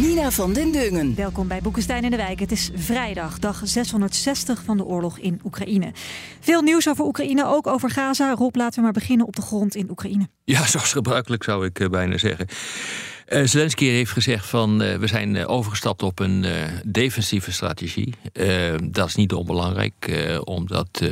Nina van den Dungen. Welkom bij Boekenstein in de Wijk. Het is vrijdag, dag 660 van de oorlog in Oekraïne. Veel nieuws over Oekraïne, ook over Gaza. Rob, laten we maar beginnen op de grond in Oekraïne. Ja, zoals gebruikelijk zou ik eh, bijna zeggen. Uh, Zelensky heeft gezegd van uh, we zijn overgestapt op een uh, defensieve strategie. dat is niet onbelangrijk, omdat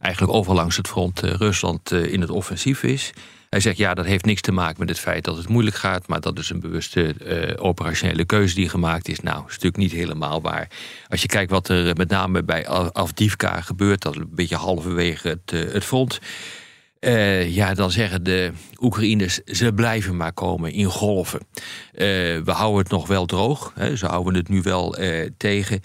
eigenlijk overal langs het front Rusland in het offensief is. Hij zegt ja, dat heeft niks te maken met het feit dat het moeilijk gaat, maar dat is een bewuste uh, operationele keuze die gemaakt is. Nou, is natuurlijk niet helemaal waar. Als je kijkt wat er met name bij Afdivka gebeurt, dat een beetje halverwege het, uh, het front. Uh, ja, dan zeggen de Oekraïners, ze blijven maar komen in golven. we houden het nog wel droog, hè, ze houden het nu wel tegen.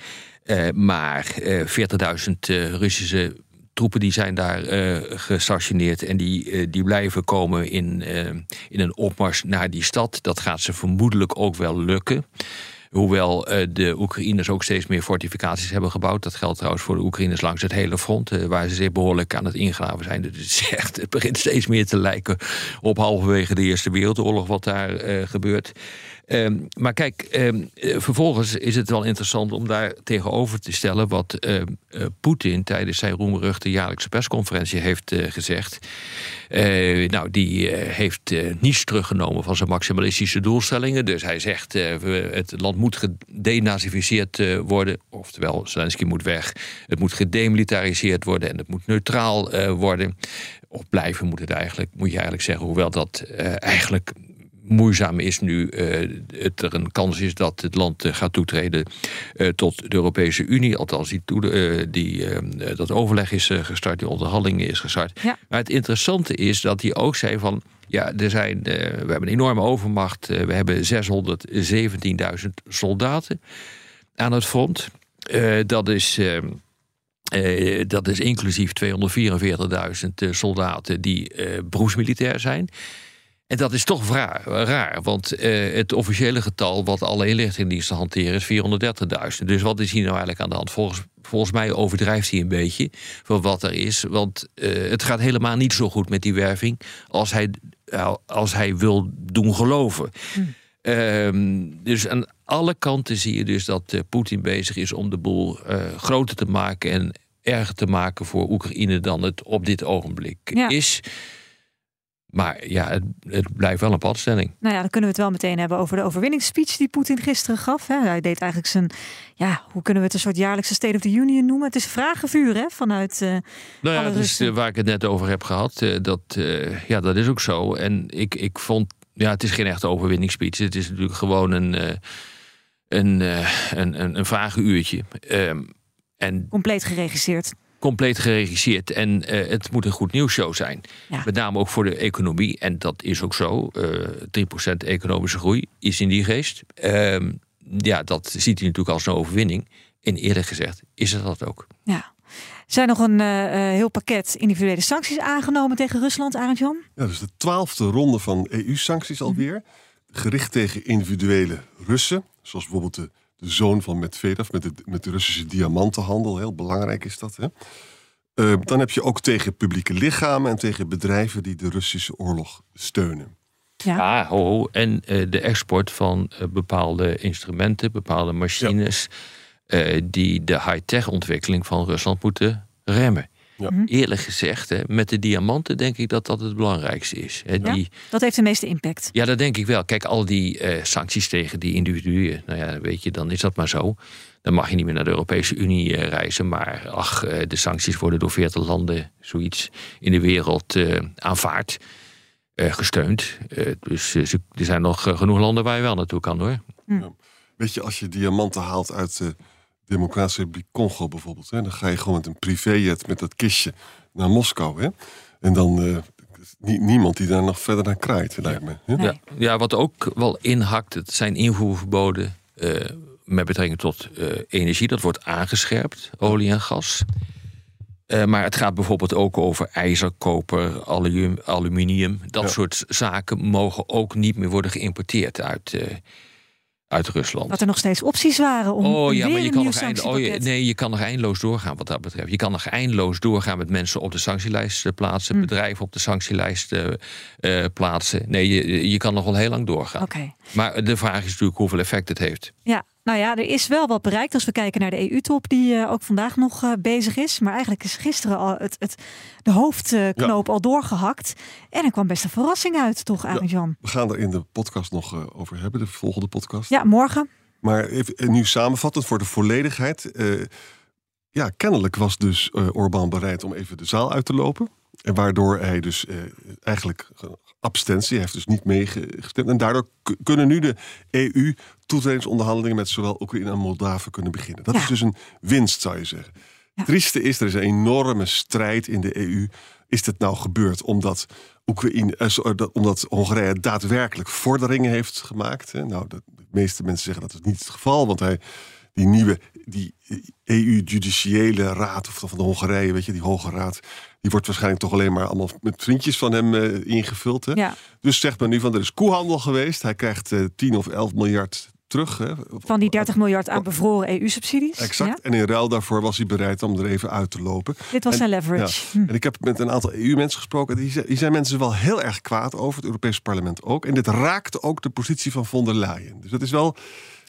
maar 40.000 Russische troepen die zijn daar uh, gestationeerd en die, uh, die blijven komen in, uh, in een opmars naar die stad. Dat gaat ze vermoedelijk ook wel lukken. Hoewel de Oekraïners ook steeds meer fortificaties hebben gebouwd. Dat geldt trouwens voor de Oekraïners langs het hele front, waar ze zich behoorlijk aan het ingraven zijn. Dus het, is echt, het begint steeds meer te lijken op halverwege de Eerste Wereldoorlog wat daar gebeurt. Um, maar kijk, um, vervolgens is het wel interessant om daar tegenover te stellen wat uh, uh, Poetin tijdens zijn roemruchte jaarlijkse persconferentie heeft uh, gezegd. nou, die heeft niets teruggenomen van zijn maximalistische doelstellingen. Dus hij zegt: het land moet gedenazificeerd worden. Oftewel, Zelensky moet weg. Het moet gedemilitariseerd worden en het moet neutraal worden. Of blijven moet, het eigenlijk, moet je eigenlijk zeggen. Hoewel dat eigenlijk moeizaam is nu uh, het er een kans is dat het land uh, gaat toetreden uh, tot de Europese Unie. Althans, die, die dat overleg is gestart, die onderhandelingen is gestart. Ja. Maar het interessante is dat hij ook zei van. Ja, er zijn, we hebben een enorme overmacht. we hebben 617.000 soldaten aan het front. dat is. dat is inclusief 244.000 soldaten die beroepsmilitair zijn. En dat is toch raar, raar want uh, het officiële getal wat alle inlichtingendiensten hanteren is 430.000. Dus wat is hier nou eigenlijk aan de hand? Volgens, volgens mij overdrijft hij een beetje van wat er is. Want uh, het gaat helemaal niet zo goed met die werving als hij, uh, als hij wil doen geloven. Hm. dus aan alle kanten zie je dus dat Poetin bezig is om de boel groter te maken en erger te maken voor Oekraïne dan het op dit ogenblik ja. is. Maar ja, het, het, blijft wel een padstelling. Nou ja, dan kunnen we het wel meteen hebben over de overwinningsspeech die Poetin gisteren gaf. Hè. Hij deed eigenlijk zijn, ja, hoe kunnen we het een soort jaarlijkse State of the Union noemen? Het is vragenvuur hè, vanuit. Uh, nou ja, dat is uh, waar ik het net over heb gehad. Uh, dat, ja, dat is ook zo. En ik, ik vond, ja, het is geen echte overwinningsspeech. Het is natuurlijk gewoon een, een, een, een, een vragenuurtje. Ehm, en Compleet geregisseerd compleet geregisseerd. En uh, het moet een goed nieuwsshow zijn. Ja. Met name ook voor de economie. En dat is ook zo. Uh, 3% economische groei is in die geest. Uh, ja, dat ziet hij natuurlijk als een overwinning. En eerlijk gezegd is het dat ook. Ja. Er zijn nog een uh, heel pakket individuele sancties aangenomen tegen Rusland, Arend Jan? Ja, dus de twaalfde ronde van EU-sancties alweer. Mm -hmm. Gericht tegen individuele Russen. Zoals bijvoorbeeld de de zoon van Medvedev met de, met de Russische diamantenhandel. Heel belangrijk is dat. Hè? Uh, dan heb je ook tegen publieke lichamen en tegen bedrijven die de Russische oorlog steunen. Ja, ja ho, ho. en uh, de export van uh, bepaalde instrumenten, bepaalde machines, ja. die de high-tech ontwikkeling van Rusland moeten remmen. Ja. Mhm. Eerlijk gezegd, hè, met de diamanten denk ik dat dat het belangrijkste is. Hè, ja, die, dat heeft de meeste impact. Ja, dat denk ik wel. Kijk, al die uh, sancties tegen die individuen, nou ja, weet je, dan is dat maar zo. Dan mag je niet meer naar de Europese Unie uh, reizen. Maar ach, uh, de sancties worden door 40 landen, zoiets in de wereld aanvaard, gesteund. dus er zijn nog genoeg landen waar je wel naartoe kan hoor. Hm. Ja. Weet je, als je diamanten haalt uit de Democratische Republiek Congo bijvoorbeeld. Hè? Dan ga je gewoon met een privéjet met dat kistje naar Moskou. Hè? En dan uh, niemand die daar nog verder naar kraait, lijkt me. Hè? Ja, ja, wat ook wel inhakt, het zijn invoerverboden. Uh, met betrekking tot uh, energie. Dat wordt aangescherpt, olie en gas. Uh, maar het gaat bijvoorbeeld ook over ijzer, koper, aluminium. aluminium. Dat ja. soort zaken mogen ook niet meer worden geïmporteerd uit, uh, uit Rusland. Dat er nog steeds opties waren om. Oh ja, weer maar je een kan nog eind, oh, je- nee, je kan nog eindeloos doorgaan wat dat betreft. Je kan nog eindeloos doorgaan met mensen op de sanctielijst eh, plaatsen, Hm. bedrijven op de sanctielijst eh, eh, plaatsen. Nee, je, je kan nog wel heel lang doorgaan. Oké. Maar de vraag is natuurlijk hoeveel effect het heeft. Ja, nou ja, er is wel wat bereikt als we kijken naar de EU-top, die eh, ook vandaag nog eh, bezig is. Maar eigenlijk is gisteren al het, het, de hoofdknoop al doorgehakt. En er kwam best een verrassing uit, toch, Arjan? We gaan er in de podcast nog eh, over hebben, de volgende podcast. Ja, morgen. Maar even, nu samenvattend voor de volledigheid. ja, kennelijk was dus Orbán bereid om even de zaal uit te lopen. En waardoor hij dus eh, eigenlijk abstentie, hij heeft dus niet meegestemd. En daardoor kunnen nu de EU toetredingsonderhandelingen met zowel Oekraïne en Moldavië kunnen beginnen. Dat Ja. is dus een winst, zou je zeggen. Ja. Het trieste is, er is een enorme strijd in de EU. Is dit nou gebeurd omdat, Oekraïne, eh, dat- omdat Hongarije daadwerkelijk vorderingen heeft gemaakt? Hè? Nou, de, de meeste mensen zeggen dat is niet het geval, want hij, die nieuwe die EU-judiciële raad of van de Hongarije, weet je, die Hoge Raad, die wordt waarschijnlijk toch alleen maar allemaal met vriendjes van hem eh, ingevuld. Hè? Ja, Dus zegt men nu van er is koehandel geweest. Hij krijgt eh 10 of 11 miljard terug. Hè? van die 30 miljard aan bevroren EU-subsidies. Exact. Ja? En in ruil daarvoor was hij bereid om er even uit te lopen. Dit was En- zijn leverage. Hm. En ik heb met een aantal EU-mensen gesproken. Die zijn, die zijn mensen wel heel erg kwaad over. Het Europese parlement ook. En dit raakte ook de positie van von der Leyen. Dus dat is wel.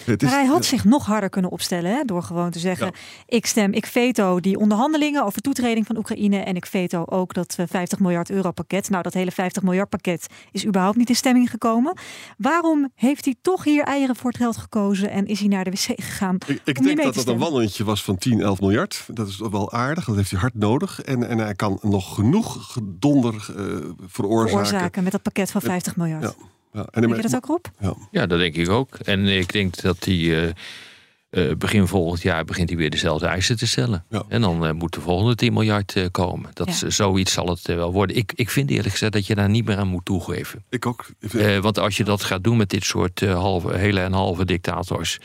Het is, Maar hij had zich nog harder kunnen opstellen hè, door gewoon te zeggen: ik stem, ik veto die onderhandelingen over toetreding van Oekraïne en ik veto ook dat eh, 50 miljard euro pakket. Nou, dat hele 50 miljard pakket is überhaupt niet in stemming gekomen. Waarom heeft hij toch hier eieren voor het geld gekozen en is hij naar de wc gegaan? ik, ik denk dat dat een wandelingetje was van 10, 11 miljard. Dat is wel aardig. Dat heeft hij hard nodig. En, en hij kan nog genoeg gedonder eh, veroorzaken. veroorzaken met dat pakket van 50 miljard. Ja. Ja, en Denk je dat ook, Rob? Ja. Ja, dat denk ik ook. En ik denk dat hij eh, eh, begin volgend jaar begint hij weer dezelfde eisen te stellen. Ja. En dan eh, moet de volgende 10 miljard eh, komen. Dat is- zoiets zal het wel worden. Ik, ik vind eerlijk gezegd dat je daar niet meer aan moet toegeven. Ik ook. Eh, want als je dat gaat doen met dit soort eh, halve, hele en halve dictators,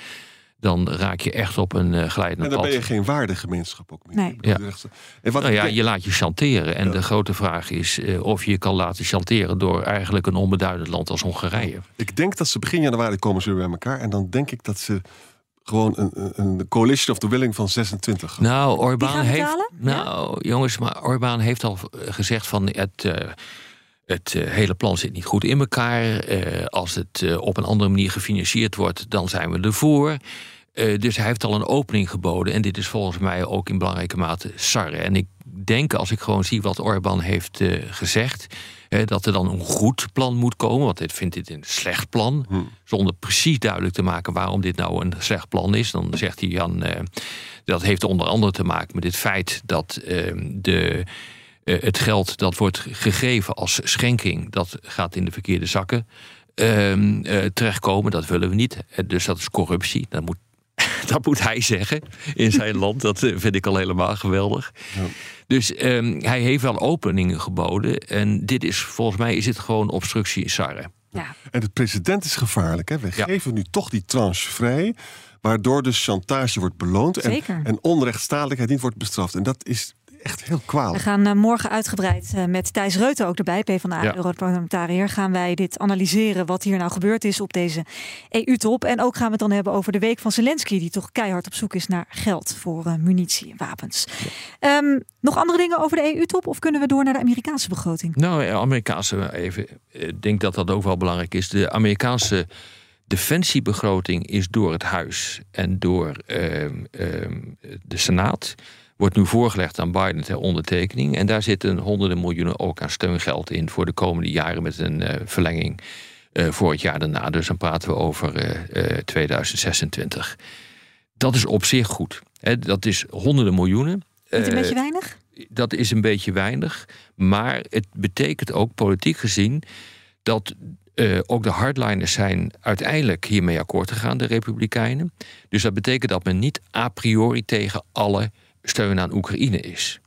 dan raak je echt op een eh glijdende en dan pad. ben je geen waardegemeenschap ook meer. Nee. Ik bedoel, Ja. echt- En wat Nou ja, je laat je chanteren. En Ja. de grote vraag is eh, of je je kan laten chanteren door eigenlijk een onbeduidend land als Hongarije. Ik denk dat ze begin januari komen ze weer bij elkaar. En dan denk ik dat ze gewoon een, een- een coalition of the willing van 26 gaan. Nou, Orbán heeft. betalen? Nou, jongens, maar Orbán heeft al eh, gezegd van het. eh, het hele plan zit niet goed in elkaar. Eh, als het op een andere manier gefinancierd wordt, dan zijn we ervoor. Eh, dus hij heeft al een opening geboden. En dit is volgens mij ook in belangrijke mate sarre. En ik denk, als ik gewoon zie wat Orbán heeft eh, gezegd. dat er dan een goed plan moet komen. Want dit vindt dit een slecht plan. Hm. Zonder precies duidelijk te maken waarom dit nou een slecht plan is. Dan zegt hij Jan. eh, dat heeft onder andere te maken met het feit dat eh, de, het geld dat wordt gegeven als schenking, dat gaat in de verkeerde zakken ehm, eh, terechtkomen. Dat willen we niet. Dus dat is corruptie. Dat moet, dat moet hij zeggen in zijn land. Dat eh, vind ik al helemaal geweldig. Ja. Dus ehm, hij heeft wel openingen geboden. En dit is volgens mij is dit gewoon obstructie in Sarre. Ja. En de president is gevaarlijk. Hè? We Ja. geven nu toch die tranche vrij. Waardoor dus chantage wordt beloond. En, Zeker. en onrechtstadelijkheid niet wordt bestraft. En dat is echt heel We kwalijk. gaan eh, morgen uitgebreid eh, met Thijs Reuten ook erbij, PvdA, Ja. Europarlementariër, gaan wij dit analyseren wat hier nou gebeurd is op deze EU-top. En ook gaan we het dan hebben over de week van Zelensky, die toch keihard op zoek is naar geld voor eh, munitie en wapens. Ehm, nog andere dingen over de EU-top of kunnen we door naar de Amerikaanse begroting? Nou, Amerikaanse even. Ik denk dat dat ook wel belangrijk is. De Amerikaanse defensiebegroting is door het Huis en door ehm, ehm, de Senaat. Wordt nu voorgelegd aan Biden ter ondertekening. En daar zitten honderden miljoenen ook aan steungeld in voor de komende jaren met een eh, verlenging eh, voor het jaar daarna. Dus dan praten we over eh, eh, 2026. Dat is op zich goed. Dat is honderden miljoenen. Niet een beetje weinig? dat is een beetje weinig. Maar het betekent ook politiek gezien dat ook de hardliners zijn uiteindelijk hiermee akkoord gegaan, de Republikeinen. Dus dat betekent dat men niet a priori tegen alle steun aan Oekraïne is.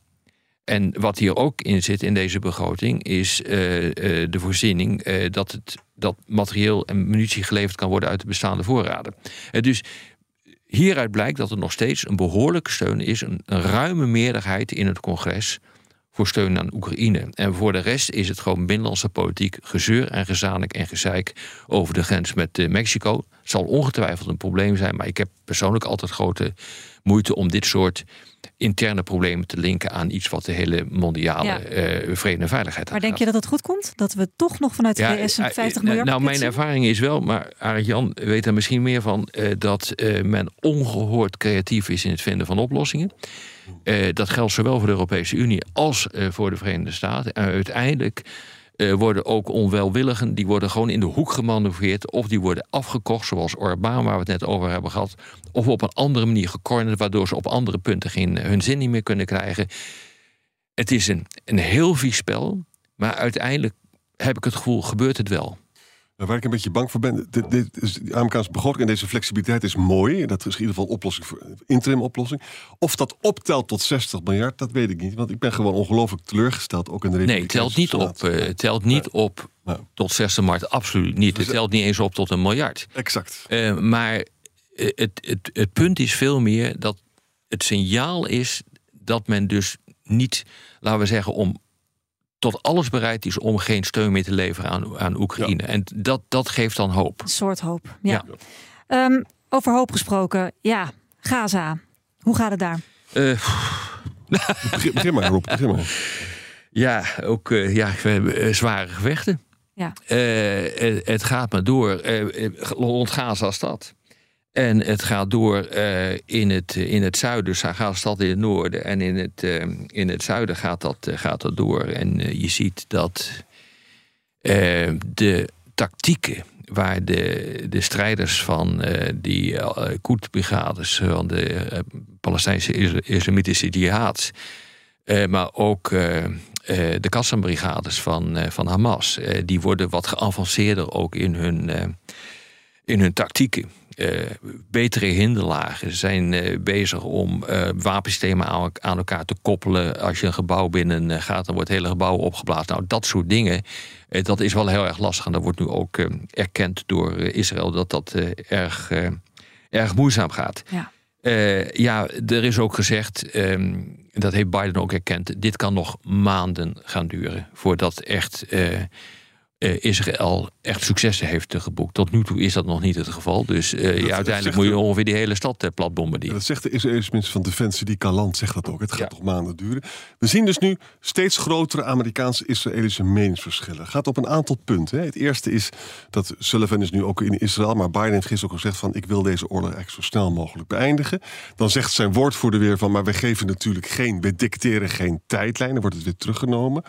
En wat hier ook in zit in deze begroting is eh, eh, de voorziening eh, dat, het, dat materieel en munitie geleverd kan worden uit de bestaande voorraden. Dus hieruit blijkt dat er nog steeds een behoorlijke steun is, een ruime meerderheid in het congres voor steun aan Oekraïne. En voor de rest is het gewoon binnenlandse politiek gezeur en gezanik en gezeik over de grens met uh, Mexico. Het zal ongetwijfeld een probleem zijn, maar ik heb persoonlijk altijd grote moeite om dit soort interne problemen te linken aan iets wat de hele mondiale Ja. eh, vrede en veiligheid Maar denk aangaat. je dat het goed komt? Dat we toch nog vanuit de Ja, VS een eh, 50 eh, miljard Nou, mijn ervaring is wel, maar Arend Jan weet er misschien meer van, eh, dat eh, men ongehoord creatief is in het vinden van oplossingen. Eh, dat geldt zowel voor de Europese Unie als eh, voor de Verenigde Staten. En uiteindelijk eh, worden ook onwelwilligen, die worden gewoon in de hoek gemanoeuvreerd. Of die worden afgekocht, zoals Orbán, waar we het net over hebben gehad. Of op een andere manier gecornerd, waardoor ze op andere punten geen, hun zin niet meer kunnen krijgen. Het is een, een heel vies spel, maar uiteindelijk heb ik het gevoel, gebeurt het wel. Waar ik een beetje bang voor ben, dit, dit is, de Amerikaanse begroting en deze flexibiliteit is mooi. Dat is in ieder geval een oplossing voor interim oplossing. Of dat optelt tot 60 miljard, dat weet ik niet. Want ik ben gewoon ongelooflijk teleurgesteld, ook in de Nee, telt niet op, eh, telt niet op Nou. tot 60 miljard, absoluut niet. Het telt niet eens op tot een miljard. Exact. Eh, maar eh, het, het, het punt is veel meer dat het signaal is dat men dus niet, laten we zeggen, om tot alles bereid is om geen steun meer te leveren aan, aan Oekraïne. En dat, dat geeft dan hoop. Een soort hoop. Ja. Ja. Ehm, over hoop gesproken. Ja, Gaza. Hoe gaat het daar? Eh, Begin, begin maar, Rob. Begin maar. ja, ook eh, ja, we hebben eh, zware gevechten. Ja. Eh, het, het gaat maar door rond Gaza-stad. En het gaat door eh, in, het, in het zuiden, dus Gaza-stad in het noorden. En in het, eh, in het zuiden gaat dat, eh, gaat dat door. En je ziet dat de tactieken waar de, de strijders van die uh, Koet-brigades... van de Palestijnse Isla- Islamitische Jihad... maar ook de Qassam-brigades van, van Hamas... die worden wat geavanceerder ook in hun, in hun tactieken. Eh, betere hinderlagen. Ze zijn eh, bezig om eh, wapensystemen aan, aan elkaar te koppelen. Als je een gebouw binnen gaat, dan wordt het hele gebouw opgeblazen. Nou, dat soort dingen, dat is wel heel erg lastig. En dat wordt nu ook erkend door Israël dat dat erg, erg moeizaam gaat. Ja. Ja, er is ook gezegd, ehm, dat heeft Biden ook erkend, dit kan nog maanden gaan duren voordat echt Israël echt successen heeft eh, geboekt. Tot nu toe is dat nog niet het geval. Dus eh, ja, uiteindelijk moet je er- ongeveer die hele stad eh, plat Ja, bombarderen. dat zegt de Israëlische minister van Defensie, die Kaland, zegt dat ook. Het gaat Ja. nog maanden duren. We zien dus nu steeds grotere Amerikaanse-Israëlische meningsverschillen. Het gaat op een aantal punten. hè. Het eerste is dat Sullivan is nu ook in Israël, maar Biden heeft gisteren ook gezegd van ik wil deze oorlog eigenlijk zo snel mogelijk beëindigen. Dan zegt zijn woordvoerder weer van maar we geven natuurlijk geen, we dicteren geen tijdlijn. Dan wordt het weer teruggenomen.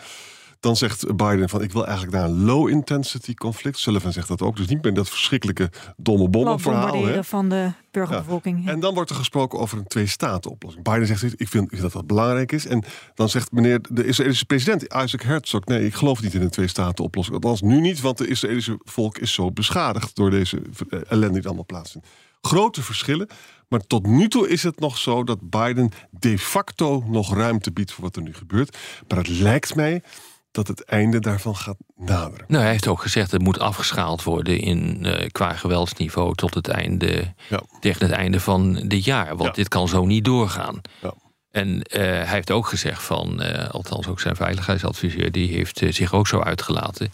Dan zegt Biden van ik wil eigenlijk naar een low-intensity conflict. Sullivan zegt dat ook. Dus niet meer dat verschrikkelijke domme bommen verhaal. bombarderen van de burgerbevolking. Ja. En dan wordt er gesproken over een twee-staten-oplossing. Biden zegt, ik vind, ik vind dat dat belangrijk is. En dan zegt meneer de Israëlische president Isaac Herzog... nee, ik geloof niet in een twee-staten-oplossing. Althans, nu niet, want de Israëlische volk is zo beschadigd... door deze eh, ellende die allemaal plaatsvindt. Grote verschillen. Maar tot nu toe is het nog zo dat Biden de facto nog ruimte biedt... voor wat er nu gebeurt. Maar het lijkt mij dat het einde daarvan gaat naderen. Nou, hij heeft ook gezegd het moet afgeschaald worden in, eh, qua geweldsniveau tot het einde, Ja. tegen het einde van dit jaar. Want Ja. dit kan zo niet doorgaan. Ja. En eh, hij heeft ook gezegd van, eh, althans ook zijn veiligheidsadviseur, die heeft zich ook zo uitgelaten.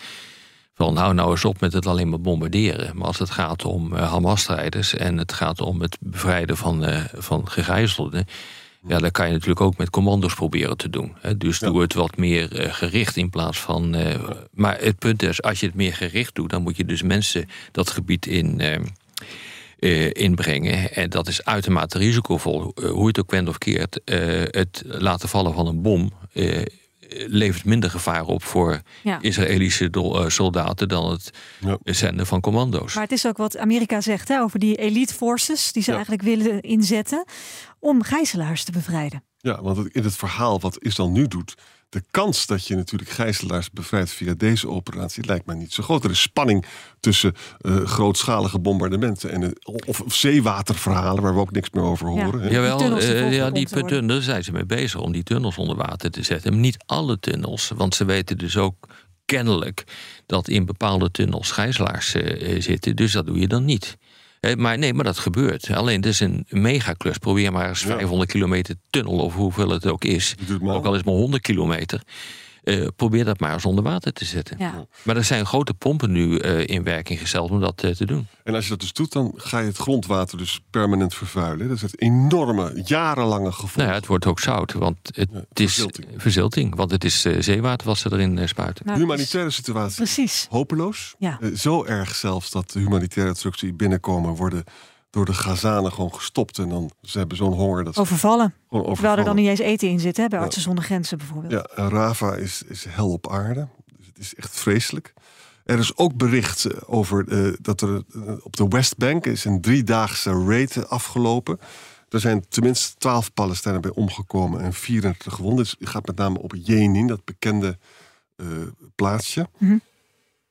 Van nou, nou eens op met het alleen maar bombarderen. Maar als het gaat om Hamas-strijders en het gaat om het bevrijden van, van gegijzelden. Ja, dan kan je natuurlijk ook met commando's proberen te doen. Hè. Dus Ja. doe het wat meer eh, gericht in plaats van. eh, Maar het punt is, als je het meer gericht doet, dan moet je dus mensen dat gebied in. eh, eh, inbrengen. En dat is uitermate risicovol. Hoe je het ook went of keert. het laten vallen van een bom levert minder gevaar op voor Ja. Israëlische eh, soldaten dan het Ja. zenden van commando's. Maar het is ook wat Amerika zegt hè, over die elite forces die ze Ja. eigenlijk willen inzetten om gijzelaars te bevrijden. Ja, want in het verhaal wat Israël nu doet, de kans dat je natuurlijk gijzelaars bevrijdt via deze operatie lijkt mij niet zo groot. Er is spanning tussen eh, grootschalige bombardementen en het- of, of zeewaterverhalen waar we ook niks meer over Ja. horen. hè. Jawel, tunnels eh, ja, die te worden. tunnels zijn ze mee bezig om die tunnels onder water te zetten. Maar niet alle tunnels, want ze weten dus ook kennelijk dat in bepaalde tunnels gijzelaars eh, eh, zitten. Dus dat doe je dan niet. Hè, maar nee, maar dat gebeurt. Alleen, het is een megaklus. Probeer maar eens Ja. 500 kilometer tunnel of hoeveel het ook is. Ook al is het maar 100 kilometer. Eh, probeer dat maar eens onder water te zetten. Ja. Maar er zijn grote pompen nu eh, in werking gesteld om dat eh, te doen. En als je dat dus doet, dan ga je het grondwater dus permanent vervuilen. Dat is het enorme, jarenlange gevolg. Nou ja, het wordt ook zout, want het, Ja, is verzilting. verzilting. Want het is eh, zeewater wat ze erin eh, spuiten. Nou, Humanitaire situatie. Precies. Hopeloos. Ja. Zo erg zelfs dat de humanitaire die binnenkomen worden door de Gazanen gewoon gestopt. En dan ze hebben zo'n honger dat Overvallen. gewoon Terwijl er overvallen. dan niet eens eten in zit, hè, bij Ja. Artsen zonder Grenzen bijvoorbeeld. Ja, Rava is, is hel op aarde. Dus het is echt vreselijk. Er is ook bericht eh, over eh, dat er eh, op de Westbank is een driedaagse raid afgelopen. Er zijn tenminste twaalf Palestijnen bij omgekomen en 34 gewonden. Dus het gaat met name op Jenin, dat bekende plaatsje. Mhm.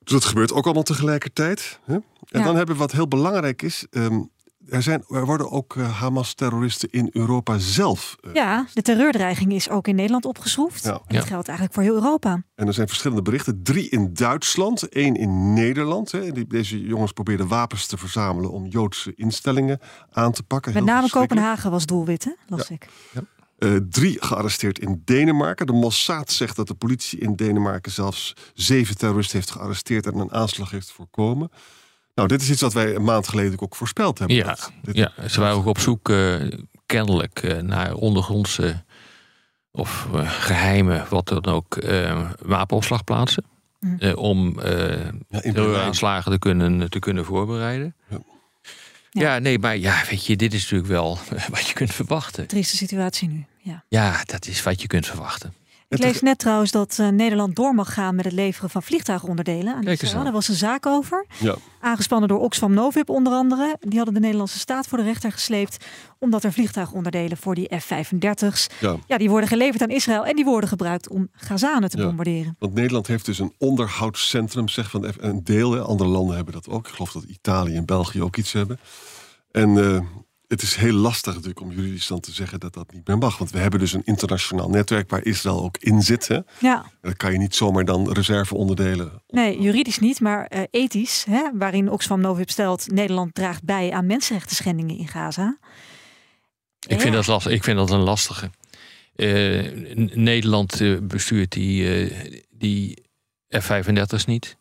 Dus dat gebeurt ook allemaal tegelijkertijd. Hè? En Ja. dan hebben we wat heel belangrijk is. ehm, er, zijn, er worden ook eh, Hamas-terroristen in Europa zelf eh, Ja, de terreurdreiging is ook in Nederland opgeschroefd. Ja. En dat Ja. geldt eigenlijk voor heel Europa. En er zijn verschillende berichten. Drie in Duitsland, één in Nederland. Hè. Die, deze jongens probeerden wapens te verzamelen om Joodse instellingen aan te pakken. Met Heel name. Kopenhagen was doelwit, hè? las ik. Eh, drie gearresteerd in Denemarken. De Mossad zegt dat de politie in Denemarken zelfs zeven terroristen heeft gearresteerd en een aanslag heeft voorkomen. Nou, dit is iets wat wij een maand geleden ook voorspeld hebben. Ja, Dat dit- ja, ze waren ook op zoek eh, kennelijk eh, naar ondergrondse of eh, geheime, wat dan ook, eh, wapenopslagplaatsen. Eh, om eh terreuraanslagen te kunnen, te kunnen voorbereiden. Ja. Ja. nee, maar ja, weet je, dit is natuurlijk wel wat je kunt verwachten. Trieste situatie nu. Ja. Ja, dat is wat je kunt verwachten. Ik lees net trouwens dat eh, Nederland door mag gaan met het leveren van vliegtuigonderdelen aan Kijk Israël. Daar was een zaak over. Ja. Aangespannen door Oxfam Novib onder andere. Die hadden de Nederlandse staat voor de rechter gesleept. Omdat er vliegtuigonderdelen voor die F-35's... Ja. Ja, die worden geleverd aan Israël. En die worden gebruikt om Gazanen te Ja. bombarderen. Want Nederland heeft dus een onderhoudscentrum, zeg van de- een deel. Hè. Andere landen hebben dat ook. Ik geloof dat Italië en België ook iets hebben. En eh, het is heel lastig natuurlijk om juridisch dan te zeggen dat dat niet meer mag. Want we hebben dus een internationaal netwerk waar Israël ook in zit. Hè. Ja, dan kan je niet zomaar dan reserveonderdelen. nee, juridisch niet, maar eh, ethisch. Hè, waarin Oxfam Novib stelt... Nederland draagt bij aan mensenrechten schendingen in Gaza. Ik, vind dat lastig, ik vind dat een lastige. Eh, Nederland eh, bestuurt die, eh, die F-35's niet.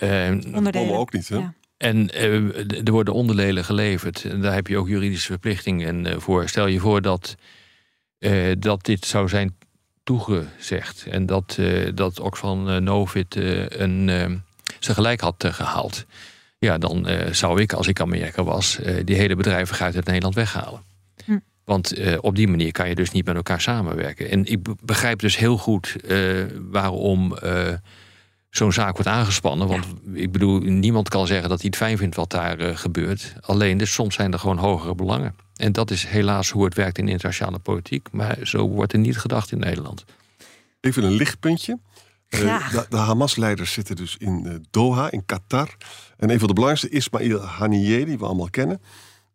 Onderdelen. Bommen ook niet. Hè. Ja. En eh, er worden onderdelen geleverd. En daar heb je ook juridische verplichtingen eh, voor. Stel je voor dat, eh, dat dit zou zijn toegezegd. En dat, dat Oxfam eh, Novit een, zijn gelijk had eh, gehaald. Ja, dan zou ik, als ik Amerika was, die hele bedrijvigheid uit Nederland weghalen. Hm. Want op die manier kan je dus niet met elkaar samenwerken. En ik be- begrijp dus heel goed waarom zo'n zaak wordt aangespannen. Want ik bedoel, niemand kan zeggen dat hij het fijn vindt wat daar eh, gebeurt. Alleen, dus soms zijn er gewoon hogere belangen. En dat is helaas hoe het werkt in internationale politiek. Maar zo wordt er niet gedacht in Nederland. Even een lichtpuntje. Eh, de Hamas-leiders zitten dus in eh, Doha, in Qatar. En een van de belangrijkste, Ismail Haniyeh, die we allemaal kennen...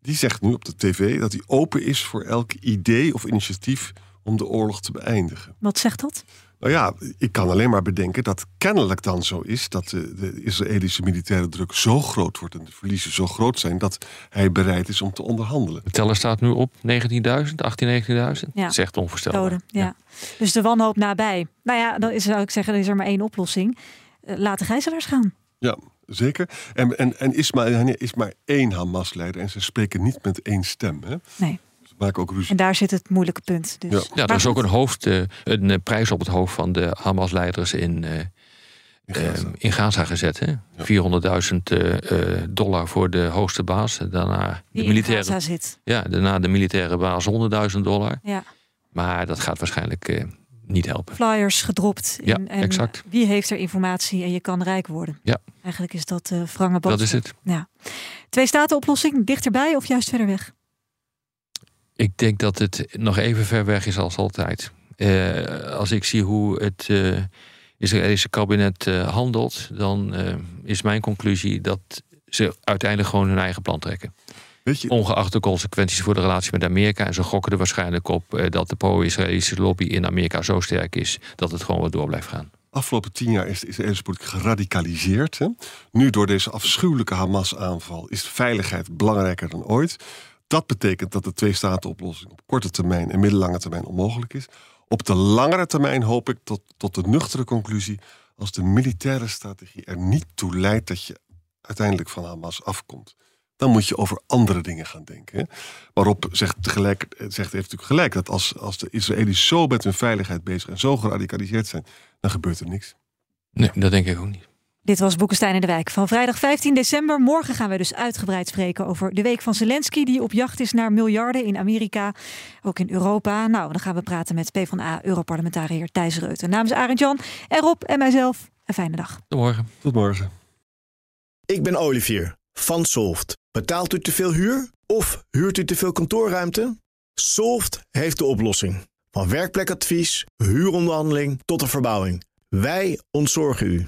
die zegt nu op de tv dat hij open is voor elk idee of initiatief... om de oorlog te beëindigen. Wat zegt dat? Nou ja, ik kan alleen maar bedenken dat kennelijk dan zo is... dat de, de Israëlische militaire druk zo groot wordt... en de verliezen zo groot zijn... dat hij bereid is om te onderhandelen. De teller staat nu op 19.000, 18.000, 19.000. Ja. Dat is echt onvoorstelbaar. Doden, ja. Dus de wanhoop nabij. Nou ja, dan is, zou ik zeggen, er is er maar één oplossing. Eh, laat de gijzelaars gaan. Ja, zeker. En, en, en Ismail Haniyeh is maar één Hamas-leider... en ze spreken niet met één stem. Hè? Nee. Ze maken ook ruzie. En daar zit het moeilijke punt. Dus. Ja. Ja, er Maar is ook een, hoofd, eh, een eh, prijs op het hoofd van de Hamas-leiders in, eh, in Gaza. eh, in Gaza gezet. Hè? 400.000 eh, eh, dollar voor de hoogste baas. Daarna de, in militaire, Gaza zit. ja, daarna de militaire baas 100.000 dollar. Ja. Maar dat gaat waarschijnlijk eh, niet helpen. Flyers gedropt. Ja, in- en exact. Wie heeft er informatie en je kan rijk worden? Ja. Eigenlijk is dat uh, wrange boodschap. Dat is het. Ja. Twee staten oplossing, dichterbij of juist verder weg? Ik denk dat het nog even ver weg is als altijd. Eh, als ik zie hoe het eh Israëlische kabinet eh, handelt, dan is mijn conclusie dat ze uiteindelijk gewoon hun eigen plan trekken. Weet je, Ongeacht de consequenties voor de relatie met Amerika. En ze gokken er waarschijnlijk op dat de pro-Israëlische lobby in Amerika zo sterk is dat het gewoon wat door blijft gaan. Afgelopen tien jaar is de Israëlische politiek geradicaliseerd. Hè? Nu door deze afschuwelijke Hamas-aanval is veiligheid belangrijker dan ooit. Dat betekent dat de twee-staten-oplossing op korte termijn en middellange termijn onmogelijk is. Op de langere termijn hoop ik tot, tot de nuchtere conclusie... als de militaire strategie er niet toe leidt dat je uiteindelijk van Hamas afkomt dan moet je over andere dingen gaan denken. Waarop zegt, tegelijk, zegt heeft natuurlijk gelijk dat als, als de Israëli's zo met hun veiligheid bezig en zo geradicaliseerd zijn, dan gebeurt er niks. Nee, dat denk ik ook niet. Dit was Boekenstein in de Wijk van vrijdag 15 december. Morgen gaan we dus uitgebreid spreken over de week van Zelensky... die op jacht is naar miljarden in Amerika, ook in Europa. Nou, dan gaan we praten met PvdA-europarlementariër Thijs Reuten. Namens Arend Jan en Rob en mijzelf, een fijne dag. Tot morgen. Tot morgen. Ik ben Olivier van Solft. Betaalt u te veel huur of huurt u te veel kantoorruimte? Solft heeft de oplossing. Van werkplekadvies, huuronderhandeling tot de verbouwing. Wij ontzorgen u.